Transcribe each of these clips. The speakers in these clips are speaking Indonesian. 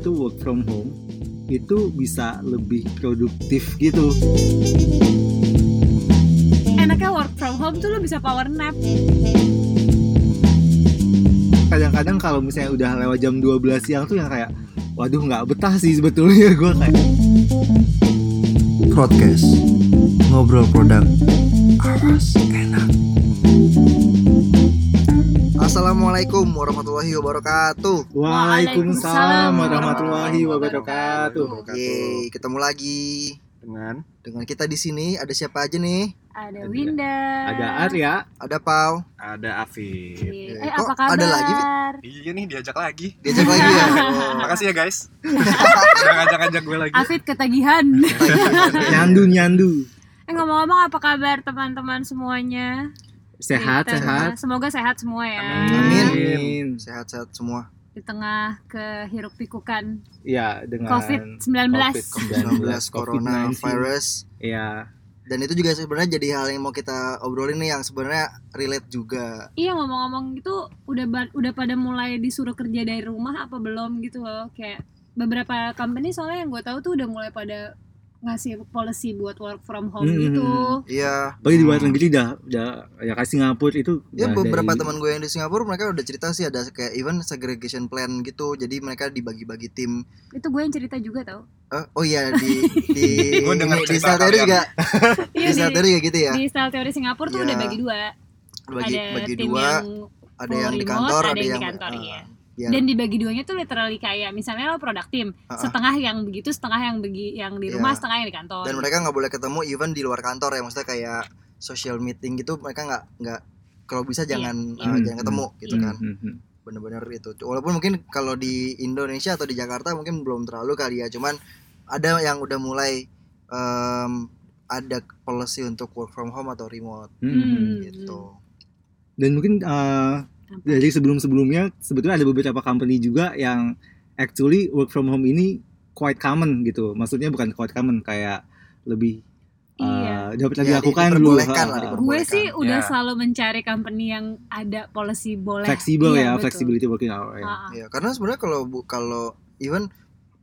itu work from home itu bisa lebih produktif gitu. Enaknya work from home tuh lo bisa power nap. Kadang-kadang kalau misalnya udah lewat jam 12 siang tuh yang kayak waduh nggak betah sih sebetulnya gue kayak Podcast Ngobrol produk Awas Assalamualaikum warahmatullahi wabarakatuh Waalaikumsalam warahmatullahi wabarakatuh. Yeay, ketemu lagi dengan dengan kita di sini ada siapa aja nih? Ada Winda. Ada Arya, Ada Pau, ada Afif. Eh, Eh, apa kabar? ada lagi, Iya nih diajak lagi. diajak lagi ya. Oh, Makasih ya guys. Udah ngajak-ngajak gue lagi. Afid ketagihan. nyandu nyandu. eh ngomong-ngomong apa kabar teman-teman semuanya? Sehat Di sehat. Semoga sehat semua ya. Amin. Amin. Sehat-sehat semua. Di tengah kehiruk pikukan Ya dengan COVID-19. COVID-19, 19 Corona virus Iya. dan itu juga sebenarnya jadi hal yang mau kita obrolin nih yang sebenarnya relate juga. Iya ngomong-ngomong itu udah udah pada mulai disuruh kerja dari rumah apa belum gitu loh kayak beberapa company soalnya yang gue tahu tuh udah mulai pada ngasih policy buat work from home Hmm. gitu. Iya, Bagi di luar negeri dah, udah ya kayak Singapura itu. Ya beberapa dari- teman gue yang di Singapura mereka udah cerita sih ada kayak even segregation plan gitu. Jadi mereka dibagi-bagi tim. Itu gue yang cerita juga tau. Eh, oh iya di di Gue dengar ini, di cerita style theory kalian. juga Iya di style theory juga gitu ya. di style teori Singapura tuh Iya. udah bagi dua. Bagi ada bagi tim dua, yang ada yang di remote, kantor, ada ada yang di kantor, eh, iya. Iya. dan dibagi duanya tuh literally kayak misalnya lo produk tim, ah. setengah yang begitu, setengah yang begi yang di rumah, Iya. setengah yang di kantor. Dan mereka nggak boleh ketemu even di luar kantor ya maksudnya kayak social meeting gitu mereka nggak nggak kalau bisa jangan iya. eh, Hmm, jangan ketemu gitu Hmm, kan. hmm, hmm. Bener-bener itu. Walaupun mungkin kalau di Indonesia atau di Jakarta mungkin belum terlalu kali ya. Cuman ada yang udah mulai em, ada policy untuk work from home atau remote Hmm, hmm. Hmm. gitu. Dan mungkin eh, Apa? dari sebelum-sebelumnya sebetulnya ada beberapa company juga yang actually work from home ini quite common gitu. Maksudnya bukan quite common kayak lebih Iya. eh, dapat Ya, dilakukan di- dulu. lah, gue sih udah Ya. selalu mencari company yang ada policy boleh Fleksibel Iya, ya, betul. flexibility working hour. ya. Ya, karena sebenarnya kalau bu- kalau even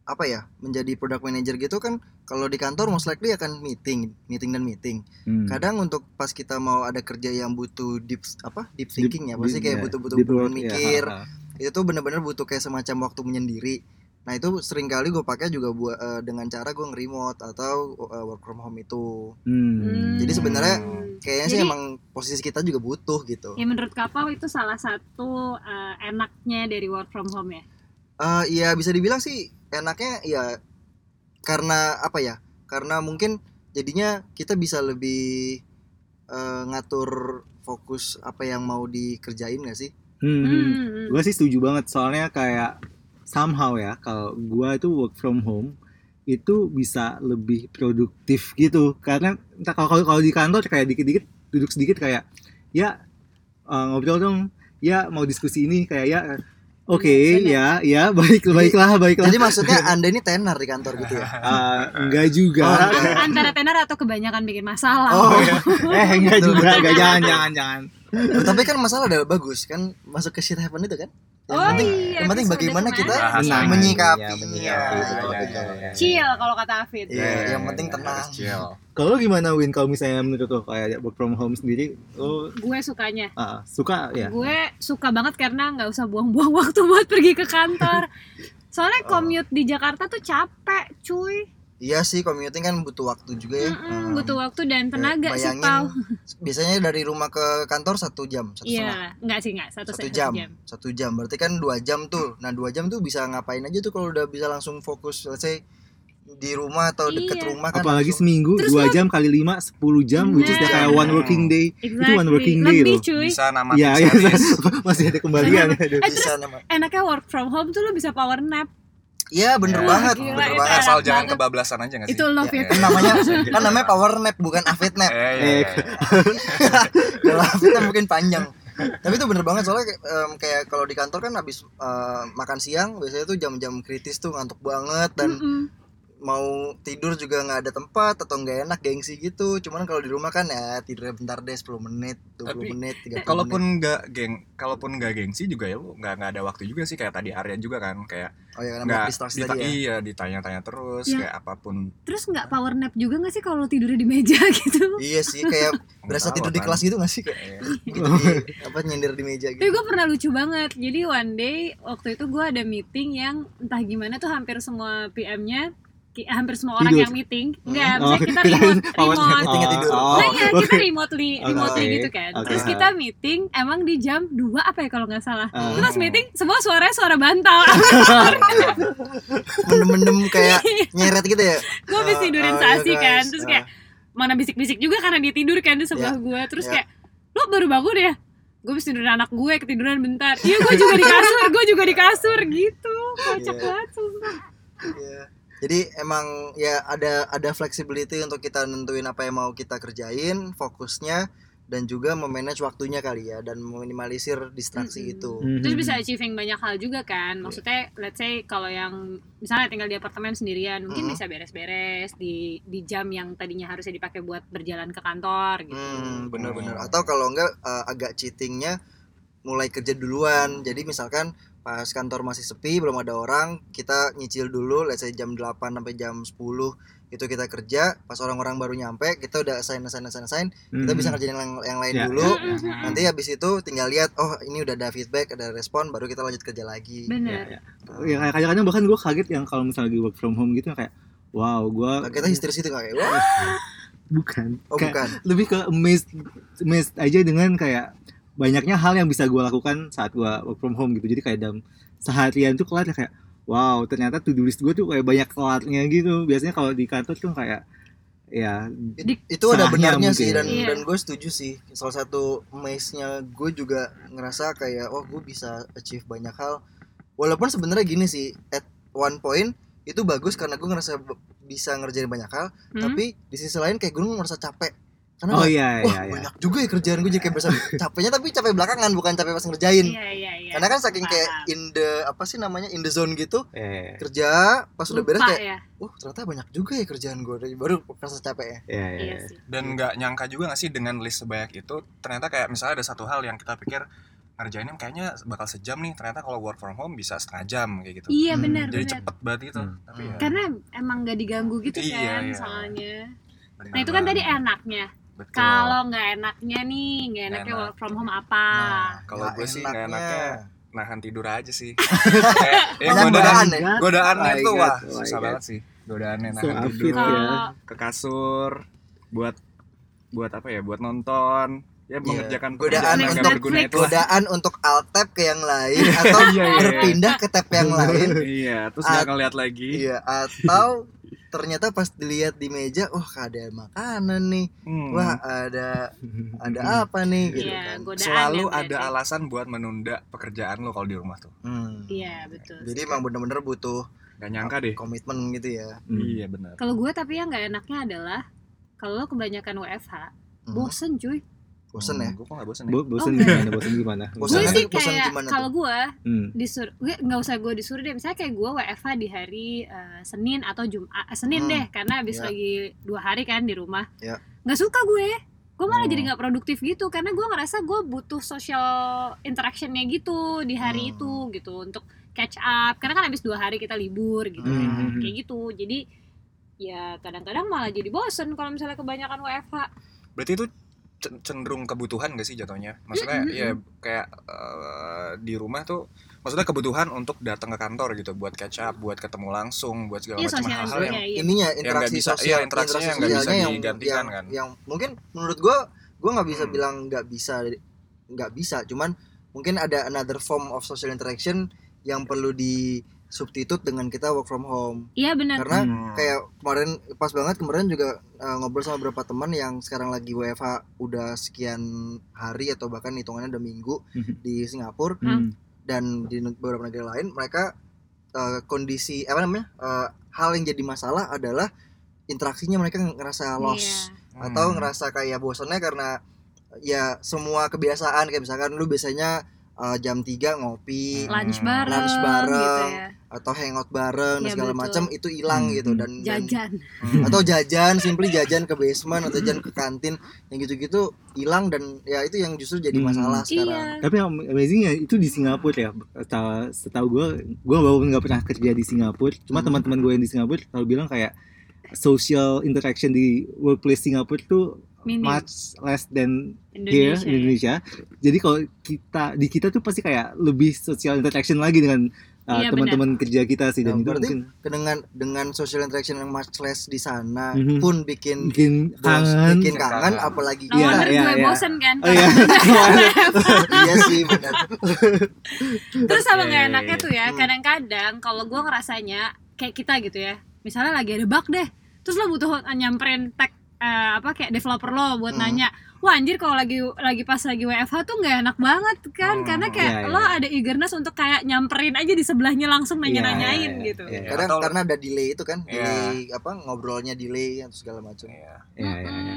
apa ya menjadi product manager gitu kan kalau di kantor most likely akan meeting, meeting dan meeting. Hmm. Kadang untuk pas kita mau ada kerja yang butuh deep apa deep Deep- thinking ya, pasti deep- kayak ya, butuh-butuh deep work, mikir. ya, ha, ha. Itu tuh bener-bener butuh kayak semacam waktu menyendiri. Nah itu sering kali gue pakai juga buat eh, dengan cara gue nge-remote atau eh, work from home itu. Hmm. Hmm. Jadi sebenarnya Kayaknya sih Jadi- emang posisi kita juga butuh gitu. Ya menurut Kapal itu salah satu eh, enaknya dari work from home ya. Eh ya bisa dibilang sih enaknya ya karena apa ya? Karena mungkin jadinya kita bisa lebih eh, ngatur fokus apa yang mau dikerjain gak sih? Hmm, hmm. Hmm. Gue sih setuju banget soalnya kayak somehow ya kalau gue itu work from home itu bisa lebih produktif gitu karena entah kalau kalau kalau di kantor kayak dikit-dikit duduk sedikit kayak ya eh, ngobrol dong ya mau diskusi ini kayak ya oke ya Benar, ya baik baiklah baiklah Jadi maksudnya Anda ini tenar di kantor gitu ya? Eh, enggak juga Oh, enggak. Antara tenar atau kebanyakan bikin masalah. Oh, eh enggak juga enggak jangan jangan jangan tapi kan masalah udah bagus kan masuk ke shit happen itu kan? Yang Oh penting, iya, yang penting bagaimana kita Bahasanya. menyikapinya. Ya, menyikapi, Iya, betul, iya, betul. iya. Chill kalau kata Afid. Iya, yang penting tenang. Harus chill. kalau gimana Win kalau misalnya menurut lo kayak work from home sendiri lo Gue sukanya. ah, suka ya Gue suka banget karena nggak usah buang-buang waktu buat pergi ke kantor. Soalnya Oh. commute di Jakarta tuh capek, cuy. Iya sih, commuting kan butuh waktu juga ya. Mm-mm, Hmm. butuh waktu dan tenaga sih, Bayangin, Pau. Biasanya dari rumah ke kantor satu jam, satu. Iya, nggak sih nggak satu, Satu satu jam, jam. satu jam. Berarti kan dua jam tuh. Nah dua jam tuh bisa ngapain aja tuh kalau udah bisa langsung fokus, let's say di rumah atau deket Iya. rumah kan. apalagi langsung- seminggu Terus dua lo- jam kali lima sepuluh jam which is kayak one working day Exactly. one working day Lebih loh. cuy. Bisa Iya, iya, series. masih ada kembalian. Eh, bisa nama. enaknya work from home tuh lo bisa power nap. Iya bener Ya, banget, gila, bener banget. Asal jangan banget. kebablasan aja gak sih? Itu love Ya, it. kan namanya kan namanya power nap bukan afid nap. Iya, iya, iya. Kalau afid nap mungkin panjang. Tapi itu bener banget soalnya kayak, em, kayak kalau di kantor kan habis eh, makan siang biasanya tuh jam-jam kritis tuh ngantuk banget dan Mm-mm. Mau tidur juga nggak ada tempat atau nggak enak gengsi gitu cuman kalau di rumah kan ya tidurnya bentar deh 10 menit 20 Tapi, menit 30 Kalaupun menit nggak geng, kalaupun nggak gengsi juga ya lu nggak nggak ada waktu juga sih kayak tadi Arya juga kan kayak oh ya karena nggak distraksi dita- tadi ya iya ditanya-tanya terus Ya. kayak apa pun Terus nggak power nap juga nggak sih kalau tidurnya di meja gitu? iya sih kayak berasa Nggak tidur di kelas gitu gak sih kayak Iya. gitu di, apa nyender di meja Tapi gitu gue pernah lucu banget. Jadi one day waktu itu gue ada meeting yang entah gimana tuh hampir semua PM-nya hampir semua orang Tidur. yang meeting. Enggak, Oh, misalnya kita remote, power nap. remote. Meetingnya tidur. Oh, Nah iya, kita remotely, remotely gitu kan. Oke. Terus kita meeting emang di jam 2 apa ya kalau nggak salah. Ah. Terus meeting semua suaranya suara bantal. mendem-mendem kayak nyeret gitu ya gue habis Ah, tidurin ah, Sasi iya, kan. Terus kayak mana bisik-bisik juga karena dia tidur kan di sebelah gue. Terus Ya. kayak lo baru bangun ya? Gue habis tidurin anak gue ketiduran bentar. Iya gue juga di kasur, gue juga di kasur gitu. Kocak Iya. banget sumpah. Iya. Jadi emang ya ada ada flexibility untuk kita nentuin apa yang mau kita kerjain, fokusnya dan juga memanage waktunya kali ya dan meminimalisir distraksi Mm-mm. gitu. Mhm. Terus bisa achieving banyak hal juga kan. Maksudnya let's say kalau yang misalnya tinggal di apartemen sendirian, mungkin bisa beres-beres di di jam yang tadinya harusnya dipakai buat berjalan ke kantor gitu. Hmm, bener-bener. Atau kalau enggak eh, agak cheatingnya mulai kerja duluan. Jadi misalkan pas kantor masih sepi, belum ada orang, kita nyicil dulu, let's say jam 8 sampai jam 10 itu kita kerja, pas orang-orang baru nyampe, kita udah assign assign assign assign, kita Mhm. bisa ngerjain yang, yang lain Ya. dulu. Mhm. Nanti habis itu tinggal lihat, oh ini udah ada feedback, ada respon, baru kita lanjut kerja lagi. Bener. ya kayak kadang-kadang bahkan gue kaget yang kalau misalnya lagi work from home gitu kayak wow gue Nah, kita histeris itu kayak, wah, bukan oh Kayak bukan. lebih ke amazed amazed aja dengan kayak banyaknya hal yang bisa gue lakukan saat gue work from home gitu jadi kayak dalam seharian tuh kelar ya kayak wow ternyata to do list gue tuh kayak banyak kelarnya gitu biasanya kalau di kantor tuh kayak ya It- itu ada benarnya mungkin. sih dan Iya. dan gue setuju sih salah satu maze-nya gue juga ngerasa kayak oh gue bisa achieve banyak hal walaupun sebenarnya gini sih at one point itu bagus karena gue ngerasa bisa ngerjain banyak hal Hmm? tapi di sisi lain kayak gue ngerasa capek karena oh kayak, iya wah iya iya banyak juga ya kerjaan gue jadi kayak berasa capeknya tapi capek belakangan bukan capek pas ngerjain Iya iya iya. karena kan saking kayak in the apa sih namanya in the zone gitu eh kerja pas udah beres Lupa kayak ya. oh ternyata banyak juga ya kerjaan gue baru ngerasa capek ya iya iya Iya sih. dan nggak nyangka juga nggak sih dengan list sebanyak itu ternyata kayak misalnya ada satu hal yang kita pikir ngerjainnya kayaknya bakal sejam nih ternyata kalau work from home bisa setengah jam kayak gitu Iya Hmm, benar jadi benar. cepet banget gitu Hmm. tapi ya Karena emang gak diganggu gitu Iya, kan iya. soalnya. bener Nah itu kan tadi enaknya. Betul. Kalau nggak enaknya nih, nggak enaknya enak. work from home apa? Nah, kalau gue sih nggak enaknya. nahan tidur aja sih kayak ya Banyak godaan godaan ya? godaannya Oh tuh God, wah oh susah God. banget sih godaannya So nahan unfit tidur ya. Ke kasur buat buat apa ya buat nonton ya mengerjakan Godaan pekerjaan yang nggak untuk itu godaan untuk alt tab ke yang lain atau Iya, iya. berpindah ke tab yang lain iya terus nggak ngeliat lagi iya atau ternyata pas dilihat di meja wah ada makanan nih Hmm. wah ada ada apa nih gitu Iya, kan selalu ya ada berarti. alasan buat menunda pekerjaan lo kalau di rumah tuh Hmm. Iya betul. jadi emang bener-bener butuh nggak nyangka deh komitmen gitu ya Hmm. iya benar Kalau gue tapi yang nggak enaknya adalah kalau lo kebanyakan WFH, Hmm. bosen cuy. Bosen ya? gue kok nggak bosen ya? Bo- bosen Oh, gimana? bosen gimana? Bosen gue kan- sih bosen kayak gimana kalau gue hmm. disuruh gue nggak usah gue disuruh deh. Misalnya kayak gue WFH di hari eh, Senin atau Jumat eh, Senin Hmm. deh. Karena habis Ya. lagi dua hari kan di rumah. Ya. nggak suka gue. Gue malah Hmm. jadi nggak produktif gitu. Karena gue ngerasa gue butuh social interactionnya gitu di hari Hmm. itu gitu. Untuk catch up. Karena kan habis dua hari kita libur gitu ya. Hmm. kayak gitu. Jadi ya kadang-kadang malah jadi bosen kalau misalnya kebanyakan WFH berarti itu cenderung kebutuhan gak sih jatuhnya maksudnya Mm-mm. ya kayak eh, di rumah tuh maksudnya kebutuhan untuk datang ke kantor gitu buat catch up buat ketemu langsung buat segala iya macam sosial hal yang iya, iya. ininya interaksi bisa- sosial iya, interaksinya yang nggak bisa sosialnya yang, digantikan yang, kan. yang mungkin menurut gua gua nggak bisa Hmm. bilang nggak bisa nggak bisa cuman mungkin ada another form of social interaction yang perlu di substitute dengan kita work from home iya benar karena Hmm. kayak kemarin pas banget kemarin juga uh, ngobrol sama beberapa teman yang sekarang lagi WFH udah sekian hari atau bahkan hitungannya udah minggu Mhm. di Singapura Hmm. dan di beberapa negara lain mereka uh, kondisi apa namanya uh, hal yang jadi masalah adalah interaksinya mereka ngerasa lost Iya. atau Hmm. ngerasa kayak bosannya karena ya semua kebiasaan kayak misalkan lu biasanya uh, jam 3 ngopi lunch Hmm. bareng, Lunch bareng. gitu ya atau hangout bareng dan Iya, segala macam itu hilang Hmm, gitu hmm. dan, dan jajan atau jajan simply jajan ke basement atau jajan ke kantin yang gitu-gitu hilang dan ya itu yang justru jadi Hmm. masalah sekarang iya Tapi yang amazingnya itu di Singapura ya. Setahu, setahu gue, gue walaupun nggak pernah kerja di Singapura, cuma Hmm. teman-teman gue yang di Singapura selalu bilang kayak social interaction di workplace Singapura tuh minim much less than here Indonesia, in Indonesia. Jadi kalau kita di kita tuh pasti kayak lebih social interaction lagi dengan uh, Iya, teman-teman kerja kita sih dan Nah, itu berarti mungkin dengan dengan social interaction yang much less di sana Mhm. pun bikin bikin bos- kangen. bikin kangen Kangen. apalagi No Iya, kita iya, gue iya. bosen kan Oh iya. iya sih benar Terus sama nggak enaknya tuh ya, Hmm. kadang-kadang kalau gue ngerasanya kayak kita gitu ya, misalnya lagi ada bug deh, terus lo butuh nyamperin tag eh, apa kayak developer lo buat Hmm. nanya, wah anjir kalau lagi lagi pas lagi WFH tuh nggak enak banget kan, Hmm. karena kayak Iya, iya. lo ada eagerness untuk kayak nyamperin aja di sebelahnya langsung Iya, nanya-nanyain iya, iya, gitu. iya. kadang Atau- karena ada delay itu kan Iya. delay apa ngobrolnya delay atau segala macam Iya. Iya, iya, iya.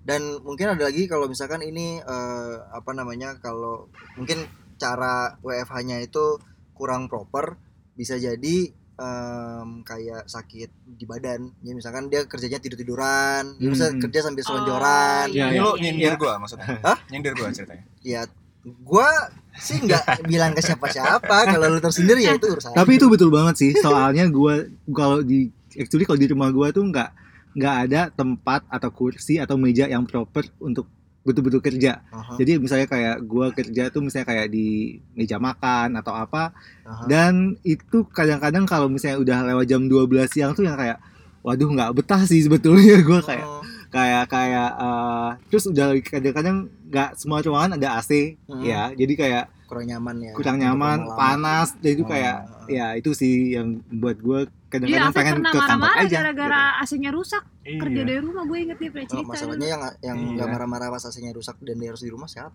Dan mungkin ada lagi kalau misalkan ini eh, apa namanya kalau mungkin cara WFH-nya itu kurang proper bisa jadi em, kayak sakit di badan ya misalkan dia kerjanya tidur tiduran dia bisa Hmm. kerja sambil Oh, selonjoran iya, Ini iya, lo iya, nyindir iya. gua maksudnya. Hah? Nyindir gua ceritanya. ya gua sih nggak bilang ke siapa-siapa kalau lu tersendiri ya itu urusan Tapi itu betul banget sih. Soalnya gua kalau di actually kalau di rumah gua tuh nggak nggak ada tempat atau kursi atau meja yang proper untuk betul-betul kerja. Aha, Jadi misalnya kayak gua kerja tuh misalnya kayak di meja makan atau apa aha. dan itu kadang-kadang kalau misalnya udah lewat jam 12 siang tuh yang kayak waduh nggak betah sih sebetulnya gua kayak Oh, kayak kayak eh, terus udah kadang-kadang nggak semua ruangan ada AC Hmm. ya. Jadi kayak kurang nyaman ya kurang nyaman, panas, dan itu Oh, kayak oh. ya itu sih yang buat gue kadang-kadang Afif pengen ke kantor marah-marah aja. gara-gara AC-nya rusak kerja Iya. dari rumah gue inget dia pernah Oh, cerita masalahnya dulu. yang yang Iya. nggak marah-marah pas AC-nya rusak dan dia harus di rumah siapa?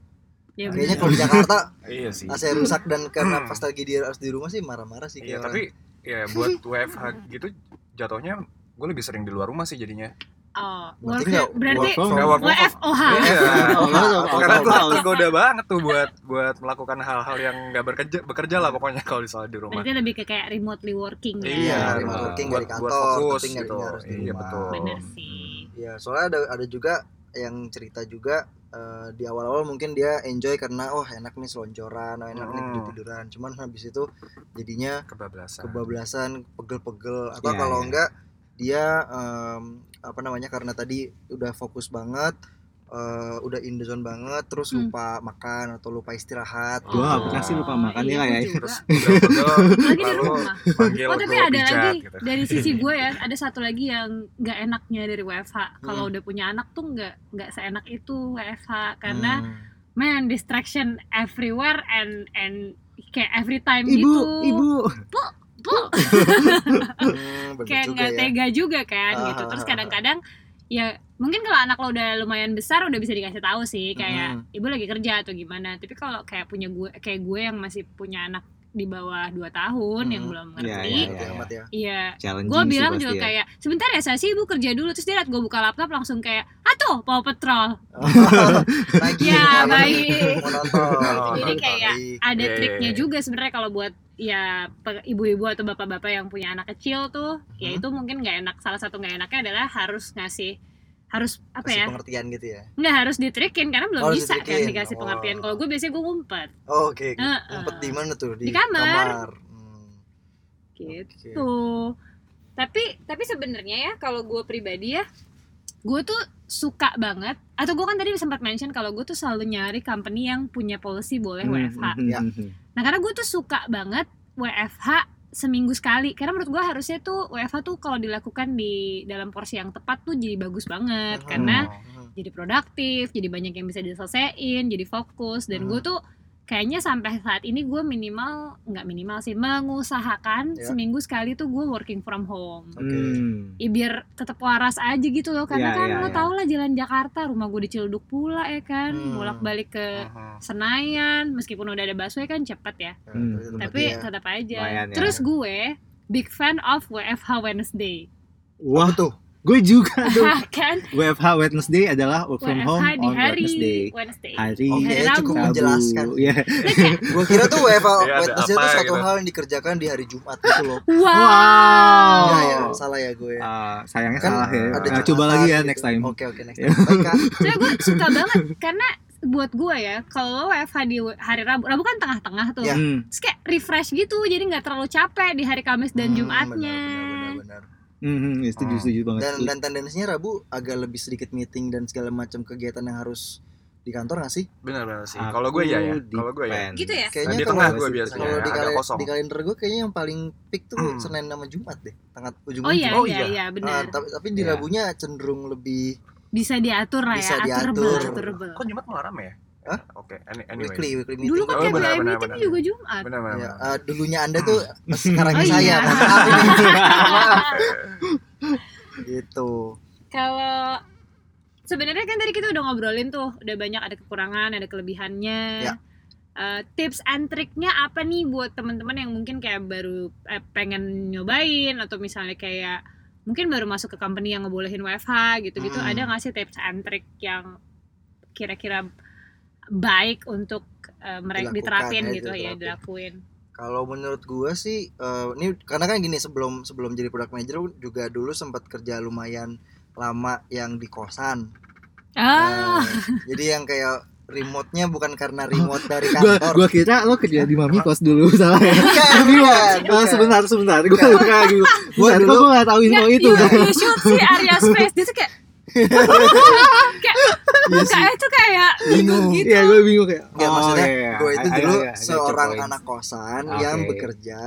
Ya, Kayaknya kalau di Jakarta Iya sih. AC rusak dan karena pas lagi dia harus di rumah sih marah-marah sih Iya, kayak tapi ya buat WFH gitu jatuhnya gue lebih sering di luar rumah sih jadinya. Oh, Berarti work- nggak berarti work. WFOH. Iya. Oh, oh, oh, Karena oh, oh. tergoda banget tuh buat buat melakukan hal-hal yang nggak bekerja bekerja lah pokoknya kalau misalnya di rumah. Berarti lebih ke kayak remotely working ya. Iya, Iya, remote buat- working buat, dari buat kantor, fokus tapi nggak gitu. harus di Iya rumah. betul. Bener sih. ya soalnya ada ada juga yang cerita juga eh, di awal-awal mungkin dia enjoy karena oh enak nih selonjoran, oh enak nih Hmm. tidur tiduran. Cuman habis itu jadinya Kebablasan. kebablasan, pegel-pegel atau Iya, kalau iya. enggak dia em, apa namanya karena tadi udah fokus banget eh, udah in the zone banget terus Hmm. lupa makan atau lupa istirahat Gua nggak pernah sih lupa makan iya, ya kayak. Terus pegel-pegel Lagi di rumah. Oh tapi ada pijat lagi gitu. dari sisi gue ya, ada satu lagi yang nggak enaknya dari WFH. Kalau Hmm. udah punya anak tuh nggak nggak seenak itu WFH karena Hmm. man distraction everywhere and and kayak every time ibu, gitu. ibu. Tuh, Hmm, kayak nggak ya. tega juga kan Ah, gitu. ah, Terus ah, kadang-kadang ya mungkin kalau anak lo udah lumayan besar udah bisa dikasih tahu sih kayak Hmm. ibu lagi kerja atau gimana. Tapi kalau kayak punya gue kayak gue yang masih punya anak di bawah 2 tahun yang Hmm. belum Iya, ngerti. iya, ya. Iya, Challenging gue bilang juga ya. kayak sebentar ya saya sih ibu kerja dulu terus dia liat gue buka laptop langsung kayak atuh Paw Patrol Lagi Ya, mau baik. Jadi kayak ada Iya, triknya iya. juga sebenarnya kalau buat ya ibu-ibu atau bapak-bapak yang punya anak kecil tuh ya Hmm. itu mungkin nggak enak salah satu nggak enaknya adalah harus ngasih harus apa Kasih ya pengertian gitu ya. nggak harus ditrikin karena belum Oh, harus bisa kan ditrikin. dikasih Oh. pengertian kalau gue biasanya gue ngumpet Oh, Oke, Heeh. ngumpet di mana tuh? Di kamar. Hmm, gitu oke. tapi tapi sebenarnya ya kalau gue pribadi ya gue tuh suka banget atau gue kan tadi sempat mention kalau gue tuh selalu nyari company yang punya policy boleh WFH hmm, Ya. Nah karena gue tuh suka banget WFH seminggu sekali karena menurut gue harusnya tuh WFH tuh kalau dilakukan di dalam porsi yang tepat tuh jadi bagus banget Hmm. karena Hmm. jadi produktif jadi banyak yang bisa diselesaikan jadi fokus dan Hmm. gue tuh kayaknya sampai saat ini gue minimal nggak minimal sih mengusahakan Ya. seminggu sekali tuh gue working from home Oke. Hmm. ya biar tetap waras aja gitu loh karena Iya, kan iya, lo iya. tau lah jalan Jakarta rumah gue di Ciledug pula ya kan Hmm. bolak balik ke Mhm. Senayan meskipun udah ada busway kan cepet ya Hmm. Tetep tapi ya. tetap aja Lumayan ya. terus gue big fan of WFH Wednesday Wah, tuh? Gue juga tuh kan WFH Wednesday adalah work from home WFH di on hari Wednesday Wednesday. hari Oke, Hari Rabu. cukup Rabu. menjelaskan. Iya. Gue kira tuh WFH Iya, Wednesday itu suatu gitu. hal yang dikerjakan di hari Jumat gitu loh. Wow. Wow. Enggak ya, salah ya gue. Ah, sayangnya Kan salah ya. ada Nah, Jumatan coba lagi ya gitu. next time. Oke, oke next time. Baik, Kak. Soalnya gue suka banget karena buat gue ya kalau WFH di hari Rabu, Rabu kan tengah-tengah tuh. Ya. Hmm. Terus kayak refresh gitu, jadi nggak terlalu capek di hari Kamis dan Hmm, Jumatnya. benar, benar, benar, benar. Hmm, hmm, ya, setuju Hmm. setuju banget. Dan dan tendensinya Rabu agak lebih sedikit meeting dan segala macam kegiatan yang harus di kantor gak sih? Benar-benar sih. Aku Kalau gue ya ya. Kalau gue ya. Gitu ya? Kayaknya di kalau tengah gue sih, biasanya kalau di, agak kal- kosong. di kalender gue kayaknya yang paling peak tuh Hmm. Senin sama Jumat deh, tengah ujung Oh iya, Oh, iya, iya. iya, benar. tapi, tapi di Iya. Rabunya cenderung lebih Bisa diatur lah Bisa ya, diatur. aturable, aturable. Kok Jumat malah rame ya? Hah? Oke, any- anyway. weekly weekly meeting. Dulu kan Oh, KPI benar, benar, meeting benar. juga Jumat. Benar benar. Ya, benar. eh, dulunya Anda tuh sekarang Oh saya, iya. gitu. Kalau sebenarnya kan tadi kita udah ngobrolin tuh, udah banyak ada kekurangan, ada kelebihannya. Ya. Eh, tips and triknya apa nih buat teman-teman yang mungkin kayak baru eh, pengen nyobain atau misalnya kayak mungkin baru masuk ke company yang ngebolehin WFH gitu-gitu Hmm. ada nggak sih tips and trick yang kira-kira baik untuk eh, mereka diterapin ya, gitu ya dilakuin Kalau menurut gua sih eh, ini karena kan gini sebelum sebelum jadi product manager juga dulu sempat kerja lumayan lama yang di kosan. ah Eh, jadi yang kayak remote-nya bukan karena remote dari Gua kantor. gua kira lo kerja di Mami Kos dulu salah ya. Bukan, Tapi gua bukan, bukan. sebentar sebentar. Gua gua kayak gitu. Gua Gua dulu- gua enggak tahu info Nggak, itu. you, you should see Arya Space dia tuh kayak kayak Iya sih. mukanya tuh kayak bingung gitu Iya, gue bingung kayak. Oh, maksudnya iya, iya. gue itu dulu seorang anak kosan Oke. yang bekerja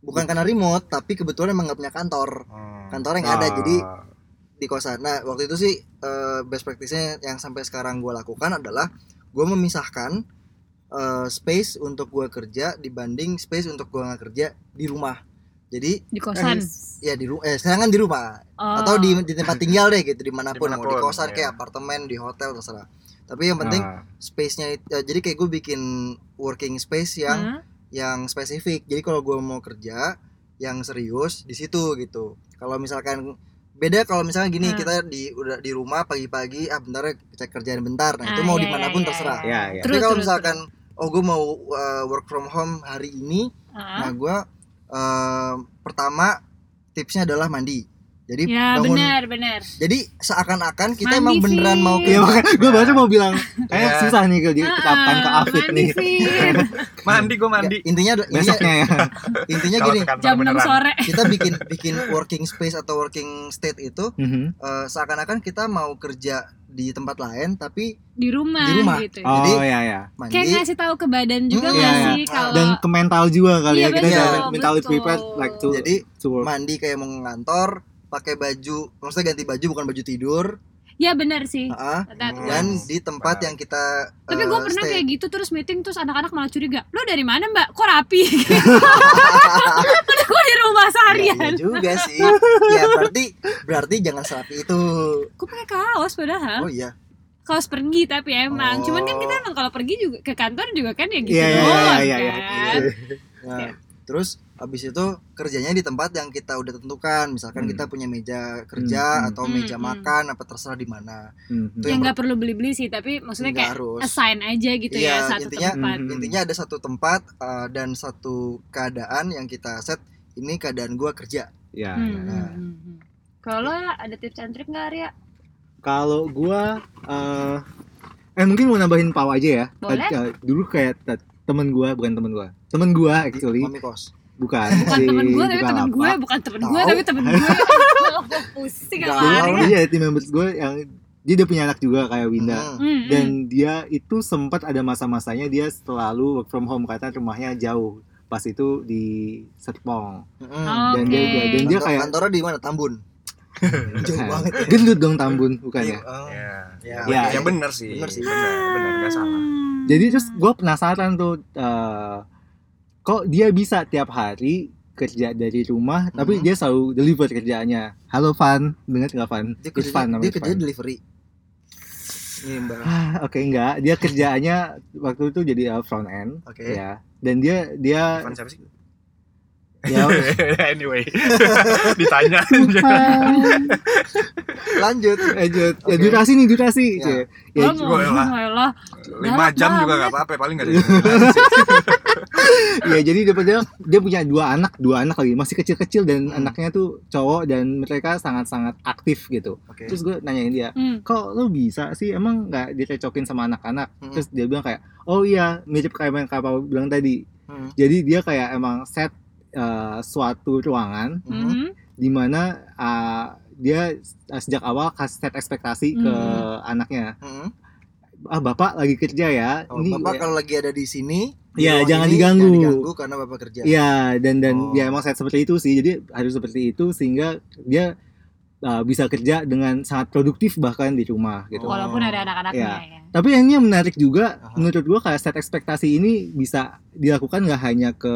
bukan karena remote tapi kebetulan emang nggak punya kantor. Hmm. Kantornya nggak ada Ah. jadi di kosan. Nah waktu itu sih eh, best practice-nya yang sampai sekarang gue lakukan adalah gue memisahkan eh, space untuk gue kerja dibanding space untuk gue nggak kerja di rumah. Jadi di kosan ya di rumah, eh sekarang kan di rumah Oh. atau di, di tempat tinggal deh gitu di mana pun, mau di Di mana pun, kosan iya. kayak apartemen di hotel terserah. Tapi yang penting Ah. space-nya ya, jadi kayak gue bikin working space yang Hah? yang spesifik. Jadi kalau gue mau kerja yang serius di situ gitu. Kalau misalkan beda kalau misalnya gini Hmm. kita di udah di rumah pagi-pagi ah bentar ya cek kerjaan bentar. Nah, itu Ah, mau iya, di mana pun iya, terserah. Iya, iya. Tapi Terus, kalau terus, misalkan oh gue mau uh, work from home hari ini, Ah. nah gue uh, pertama tipsnya adalah mandi. Jadi ya bangun benar benar jadi seakan-akan kita Mandi, emang beneran mau Fit. Iya, kerja. makanya gue baru mau bilang kayak Iya. susah nih kalau diterapkan ke Ah, Afid mandi, nih. Mandi gue mandi. Nggak, intinya intinya, Besoknya ya. intinya gini, ke jam 6 beneran. sore kita bikin bikin working space atau working state itu Mhm. eh, seakan-akan kita mau kerja di tempat lain tapi di rumah, Di rumah. gitu Oh Jadi, iya ya. mandi kayak ngasih tahu ke badan juga Hmm, nggak iya, sih iya. kalau Dan ke mental juga kali Iya, ya kita betul, jangan mentally betul. prepared like to jadi to work. mandi kayak mau ngantor pakai baju maksudnya ganti baju bukan baju tidur ya benar sih. Hmm. dan di tempat yang kita tapi eh, gue pernah stay. kayak gitu terus meeting terus anak-anak malah curiga lo dari mana mbak? Kok rapi? Gue di rumah Ya, iya seharian juga sih. Ya berarti berarti jangan serapi itu. Gue pakai kaos padahal. Oh iya. Kaos pergi tapi emang. Oh. cuman kan kita emang kalau pergi juga ke kantor juga kan ya gitu Iya, iya, doang iya. Terus habis itu kerjanya di tempat yang kita udah tentukan misalkan Hmm. kita punya meja kerja Hmm, hmm. atau Hmm, meja hmm. makan apa terserah di mana Mhm. Itu ya yang nggak perlu beli-beli sih tapi maksudnya kayak harus. assign aja gitu Iya, ya satu intinya- tempat intinya ada satu tempat uh, dan satu keadaan yang kita set ini keadaan gua kerja Ya, Hmm, ya. hmm, hmm, hmm. kalau ada tips and trick nggak Arya Kalau gua eh eh mungkin mau nambahin pau aja ya. Boleh. Eh, dulu kayak temen gua bukan temen gua. Temen gua actually mami kos bukan. bukan si temen gue tapi temen gue bukan temen gue tapi temen gue pusing Galau. sama ada team members gue yang dia dia punya anak juga kayak Winda. Hmm. Hmm, hmm. Dan dia itu sempat ada masa-masanya dia selalu work from home karena rumahnya jauh. Pas itu di Serpong. Mm. Dan dia- dan dia kayak- kantornya di mana Tambun jauh banget ya. Gendut dong Tambun bukan Iya, ya? oh. Ya. Ya, Ya. Ya bener sih. Bener sih. Bener nggak salah. Jadi terus gue penasaran tuh eh, kok dia bisa tiap hari kerja dari rumah tapi Mhm. dia selalu deliver kerjaannya. Halo Van, dengar nggak Van? dia kerja namanya dia kerja Van. delivery mbak Ah, Oke enggak, dia kerjaannya waktu itu jadi uh, front end oke ya. Dan dia dia Ivan siapa sih? Ya, anyway, ditanya. Lanjut. lanjut. Ya Oke. durasi nih durasi. Ya. Ya, Oh, gue lah. lah. Lima jam juga banget. gak apa-apa, paling gak ada yang jelas sih. ya jadi dia dia, dia punya dua anak, dua anak lagi masih kecil-kecil dan Hmm. anaknya tuh cowok dan mereka sangat-sangat aktif gitu. Oke. Terus gue nanyain dia, Hmm. kok lo bisa sih emang nggak direcokin sama anak-anak? Hmm. Terus dia bilang kayak, oh iya mirip kayak yang Papa bilang tadi. Hmm. Jadi dia kayak emang set uh, suatu ruangan Mhm. Mhm. di mana uh, dia uh, sejak awal kasih set ekspektasi ke Hmm. anaknya. Mhm. Ah bapak lagi kerja ya. Oh, Bapak kalau lagi ada di sini, di ruang jangan ini, diganggu. Jangan diganggu karena Bapak kerja. Iya dan dan Oh. ya emang set seperti itu sih. Jadi harus seperti itu sehingga dia uh, bisa kerja dengan sangat produktif bahkan di rumah gitu. Oh. Walaupun ada anak-anaknya Iya. ya. Tapi yang ini yang menarik juga Aha. menurut gua kayak set ekspektasi ini bisa dilakukan nggak hanya ke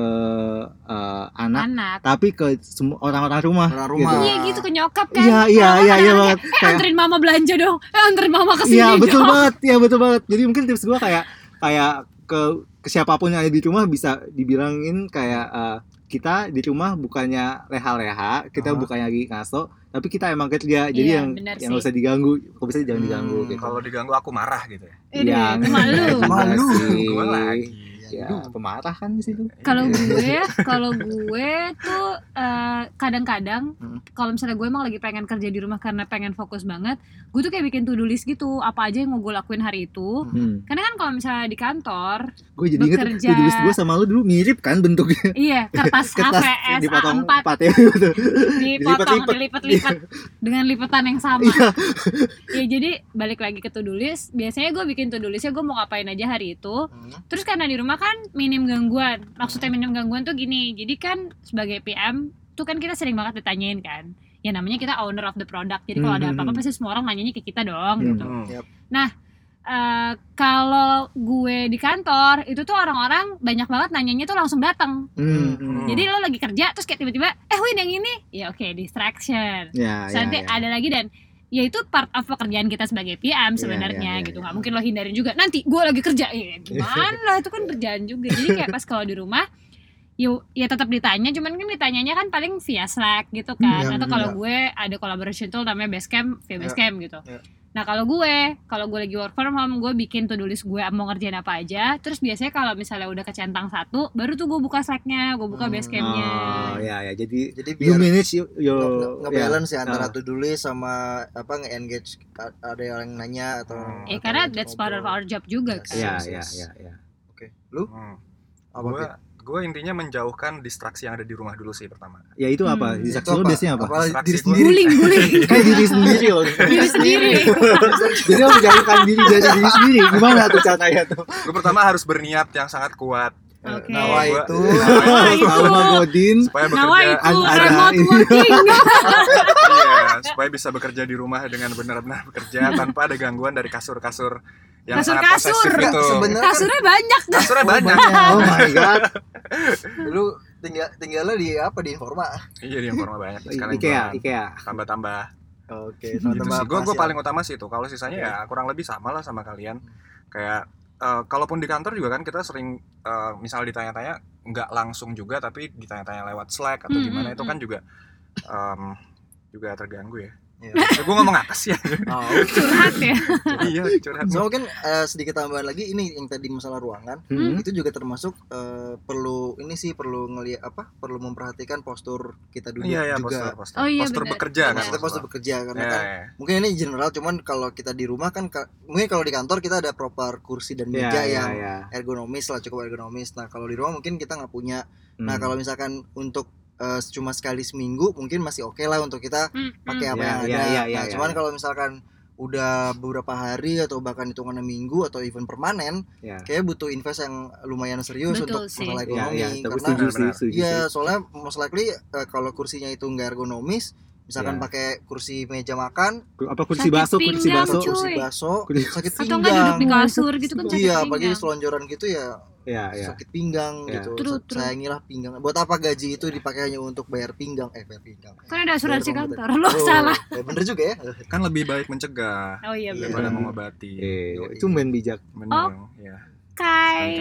uh, anak, Anak. tapi ke semua orang-orang rumah. Orang rumah. gitu. Iya gitu ke nyokap kan. Iya iya iya kan iya anaknya, banget. Eh Kayak anterin mama belanja dong. Eh anterin mama ke sini Iya betul dong. banget, iya betul banget. Jadi mungkin tips gua kayak kayak ke, ke siapa pun yang ada di rumah bisa dibilangin kayak eh, kita di rumah bukannya leha-leha, kita Aha. bukannya lagi ngaso, tapi kita emang kerja. Jadi Iya, yang benar yang sih. nggak usah diganggu, kok bisa jangan Hmm, diganggu gitu. Kalau diganggu aku marah gitu ya. Ini Ya, malu. Malu. sih. Gue lagi. Ya, Aduh. pemarah kan di situ. Kalau Iya. gue, kalau gue tuh eh, kadang-kadang Hmm. kalau misalnya gue emang lagi pengen kerja di rumah karena pengen fokus banget, gue tuh kayak bikin to-do list gitu, apa aja yang mau gue lakuin hari itu. Hmm. Karena kan kalau misalnya di kantor, Gue jadi inget Bekerja. to-do list gue sama lu dulu mirip kan bentuknya. iya kertas Kertas HVS dipotong A4 empat ya. gitu. dipotong, Dilipat-lipat. dilipat-lipat dengan lipatan yang sama. Iya. ya jadi balik lagi ke to-do list, biasanya gue bikin to-do listnya gue mau ngapain aja hari itu. Hmm. Terus karena di rumah kan minim gangguan. Maksudnya minim gangguan tuh gini. Jadi kan sebagai PM tuh kan kita sering banget ditanyain kan. Ya namanya kita owner of the product. Jadi kalau ada Hmm. apa-apa pasti semua orang nanyanya ke kita dong Hmm. gitu. Hmm. Eh, kalau gue di kantor itu tuh orang-orang banyak banget nanyanya tuh langsung datang. Hmm, hmm. Jadi lo lagi kerja terus kayak tiba-tiba eh Win yang ini ya oke distraction. Ya, Terus ya, nanti ya. ada lagi dan ya itu part of pekerjaan kita sebagai PM sebenarnya iya, iya, gitu. iya. nggak mungkin lo hindarin juga. Nanti gue lagi kerja. Ya gimana? Itu kan kerjaan juga. Jadi kayak pas kalau di rumah yuk ya tetap ditanya. Cuman kan ditanyanya kan paling via Slack gitu kan. Iya, atau kalau iya. gue ada collaboration tool namanya Basecamp via Iya, Basecamp gitu. iya. Nah kalau gue kalau gue lagi work from home gue bikin to do list gue mau ngerjain apa aja terus biasanya kalau misalnya udah kecentang satu baru tuh gue buka Slacknya gue buka Hmm. Basecampnya Oh, ya ya. Jadi Jadi you biar manage your, your nge- nge-balance ya antara Ah. to-do list sama apa nge-engage ada yang nanya atau eh atau karena that's part of our job juga kan Ya, Yes, ya, yes. ya, ya. Oke. Lu Hmm. apa? Gue? Gue intinya menjauhkan distraksi yang ada di rumah dulu sih pertama. Ya itu apa? Hmm. Distraksi Itu lo biasanya apa? Apa diri Distraksi sendiri. bullying bullying Kayak diri sendiri loh. diri sendiri Jadi lo menjauhkan diri dari diri sendiri. Gimana tuh caranya tuh? Gue pertama harus berniat yang sangat kuat Oke. Nawa Gua- itu Nawa itu. Alma Godin. supaya Nawa bekerja itu Ada- remote working iya, supaya bisa bekerja di rumah dengan benar-benar bekerja tanpa ada gangguan dari kasur-kasur yang Kasur-kasur. posesif itu. sebenarnya kan kasurnya banyak dah Kasurnya banyak. Oh my god. lu tinggal tinggalnya di apa di Informa. Iya, di informa banyak. Sekarang Ikea. Ikea. tambah-tambah. Oke, Gitu teman-teman. sih. Gue paling utama sih itu. Kalau sisanya ya kurang lebih sama lah sama kalian. Kayak eh, kalaupun di kantor juga kan kita sering eh, misal ditanya-tanya nggak langsung juga tapi ditanya-tanya lewat Slack atau Hmm, gimana hmm, itu kan juga em, juga terganggu ya. Ya. ya gue ngomong apa sih ya? Oh, curhat ya iya curhat. So mungkin eh, sedikit tambahan lagi ini yang tadi masalah ruangan Hmm. itu juga termasuk eh, perlu ini sih perlu ngelihat apa perlu memperhatikan postur kita duduk Iya ya juga. postur postur, Oh, iya, postur benar. bekerja kan. Maksudnya postur bekerja karena Ya, kan ya. mungkin ini general cuman kalau kita di rumah kan ka- mungkin kalau di kantor kita ada proper kursi dan meja ya, yang ya. ergonomis lah cukup ergonomis. Nah kalau di rumah mungkin kita nggak punya. Nah Hmm. kalau misalkan untuk eh, cuma sekali seminggu mungkin masih oke lah untuk kita Hmm, pakai apa Ya, yang ya, ada. ya, ya, nah ya. cuman kalau misalkan udah beberapa hari atau bahkan hitungannya minggu atau even permanen, Ya. kayak butuh invest yang lumayan serius Betul untuk sih. masalah Ya, ekonomi ya, tapi karena setuju sih, Benar-benar. setuju Iya, soalnya most likely eh, kalau kursinya itu nggak ergonomis, misalkan Iya. pakai kursi meja makan, Apa kursi Sakit baso, kursi pinggang, baso. kursi baso, sakit atau enggak duduk di pinggang. kasur gitu kan sakit Iya, apalagi pinggang. selonjoran gitu ya Ya, ya. sakit pinggang Iya. gitu. True, true. Sayangilah pinggang. Buat apa gaji itu dipakai hanya untuk bayar pinggang? Eh, bayar pinggang. kan ada asuransi kantor lo Oh, salah ya bener juga ya. Kan lebih baik mencegah oh iya Iya. daripada mengobati. Eh, itu main bijak. Benar. Ya. kai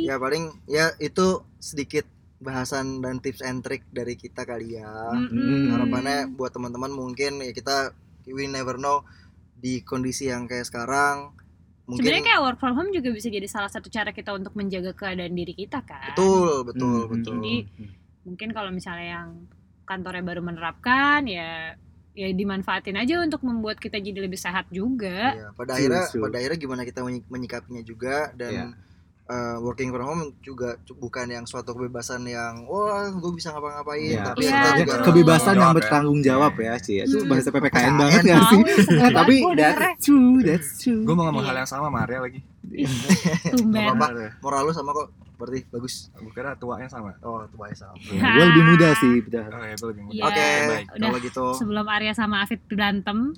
Ya paling ya itu sedikit bahasan dan tips and trick dari kita kali ya. Mm-mm. Harapannya buat teman-teman mungkin ya kita we never know di kondisi yang kayak sekarang mungkin Sebenarnya kayak work from home juga bisa jadi salah satu cara kita untuk menjaga keadaan diri kita kan. betul betul Hmm, betul. Jadi mungkin kalau misalnya yang kantornya baru menerapkan ya ya dimanfaatin aja untuk membuat kita jadi lebih sehat juga. Iya, pada akhirnya pada akhirnya gimana kita menyi- menyikapinya juga dan Iya. Uh, working from home juga bukan yang suatu kebebasan yang wah gue bisa ngapa-ngapain Iya. tapi Iya, Ya, juga kebebasan yang Jawab ya. bertanggung jawab ya sih itu Hmm. bahasa PPKN banget ya sih Eh, tapi that's true that's true Gue mau ngomong Iya. hal yang sama Arya lagi. Tumben. Apa? Moral lu sama kok berarti bagus Gue kira tuanya sama. oh baik sama Ya, gue lebih muda sih udah Oh ya, gue lebih muda. Iya. oke baik. Kalau gitu Sebelum Arya sama Afid berantem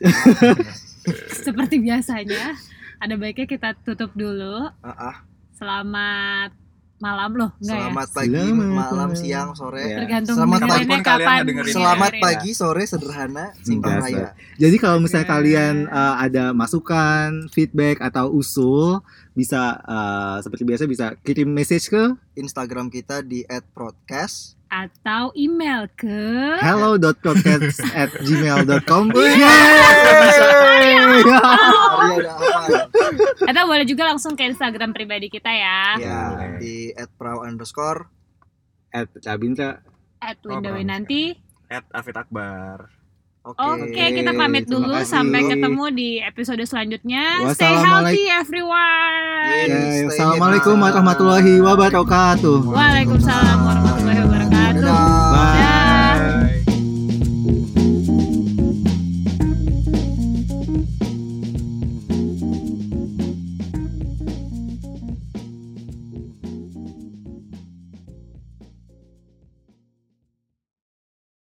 seperti biasanya, ada baiknya kita tutup dulu. ah. Selamat malam loh, enggak ya? selamat pagi Selamat malam malam. siang sore Ya. Tergantung Selamat pagi. Kapan kalian kapan. selamat pagi sore sederhana simpang Biasa. raya Jadi kalau misalnya Oke. kalian uh, ada masukan, feedback atau usul, bisa uh, seperti biasa bisa kirim message ke Instagram kita di @podcast Atau email ke hello.podcast@gmail.com. Arya udah apa Atau boleh juga langsung ke Instagram pribadi kita ya ya di @prau underscore At Labinta. At Oh, bagus. nanti At Afid Akbar. oke Oke kita pamit terima dulu kasih. Sampai ketemu di episode selanjutnya Stay Wassalamualaikum. healthy everyone Yeay. Stay Assalamualaikum warahmatullahi wabarakatuh. Waalaikumsalam warahmatullahi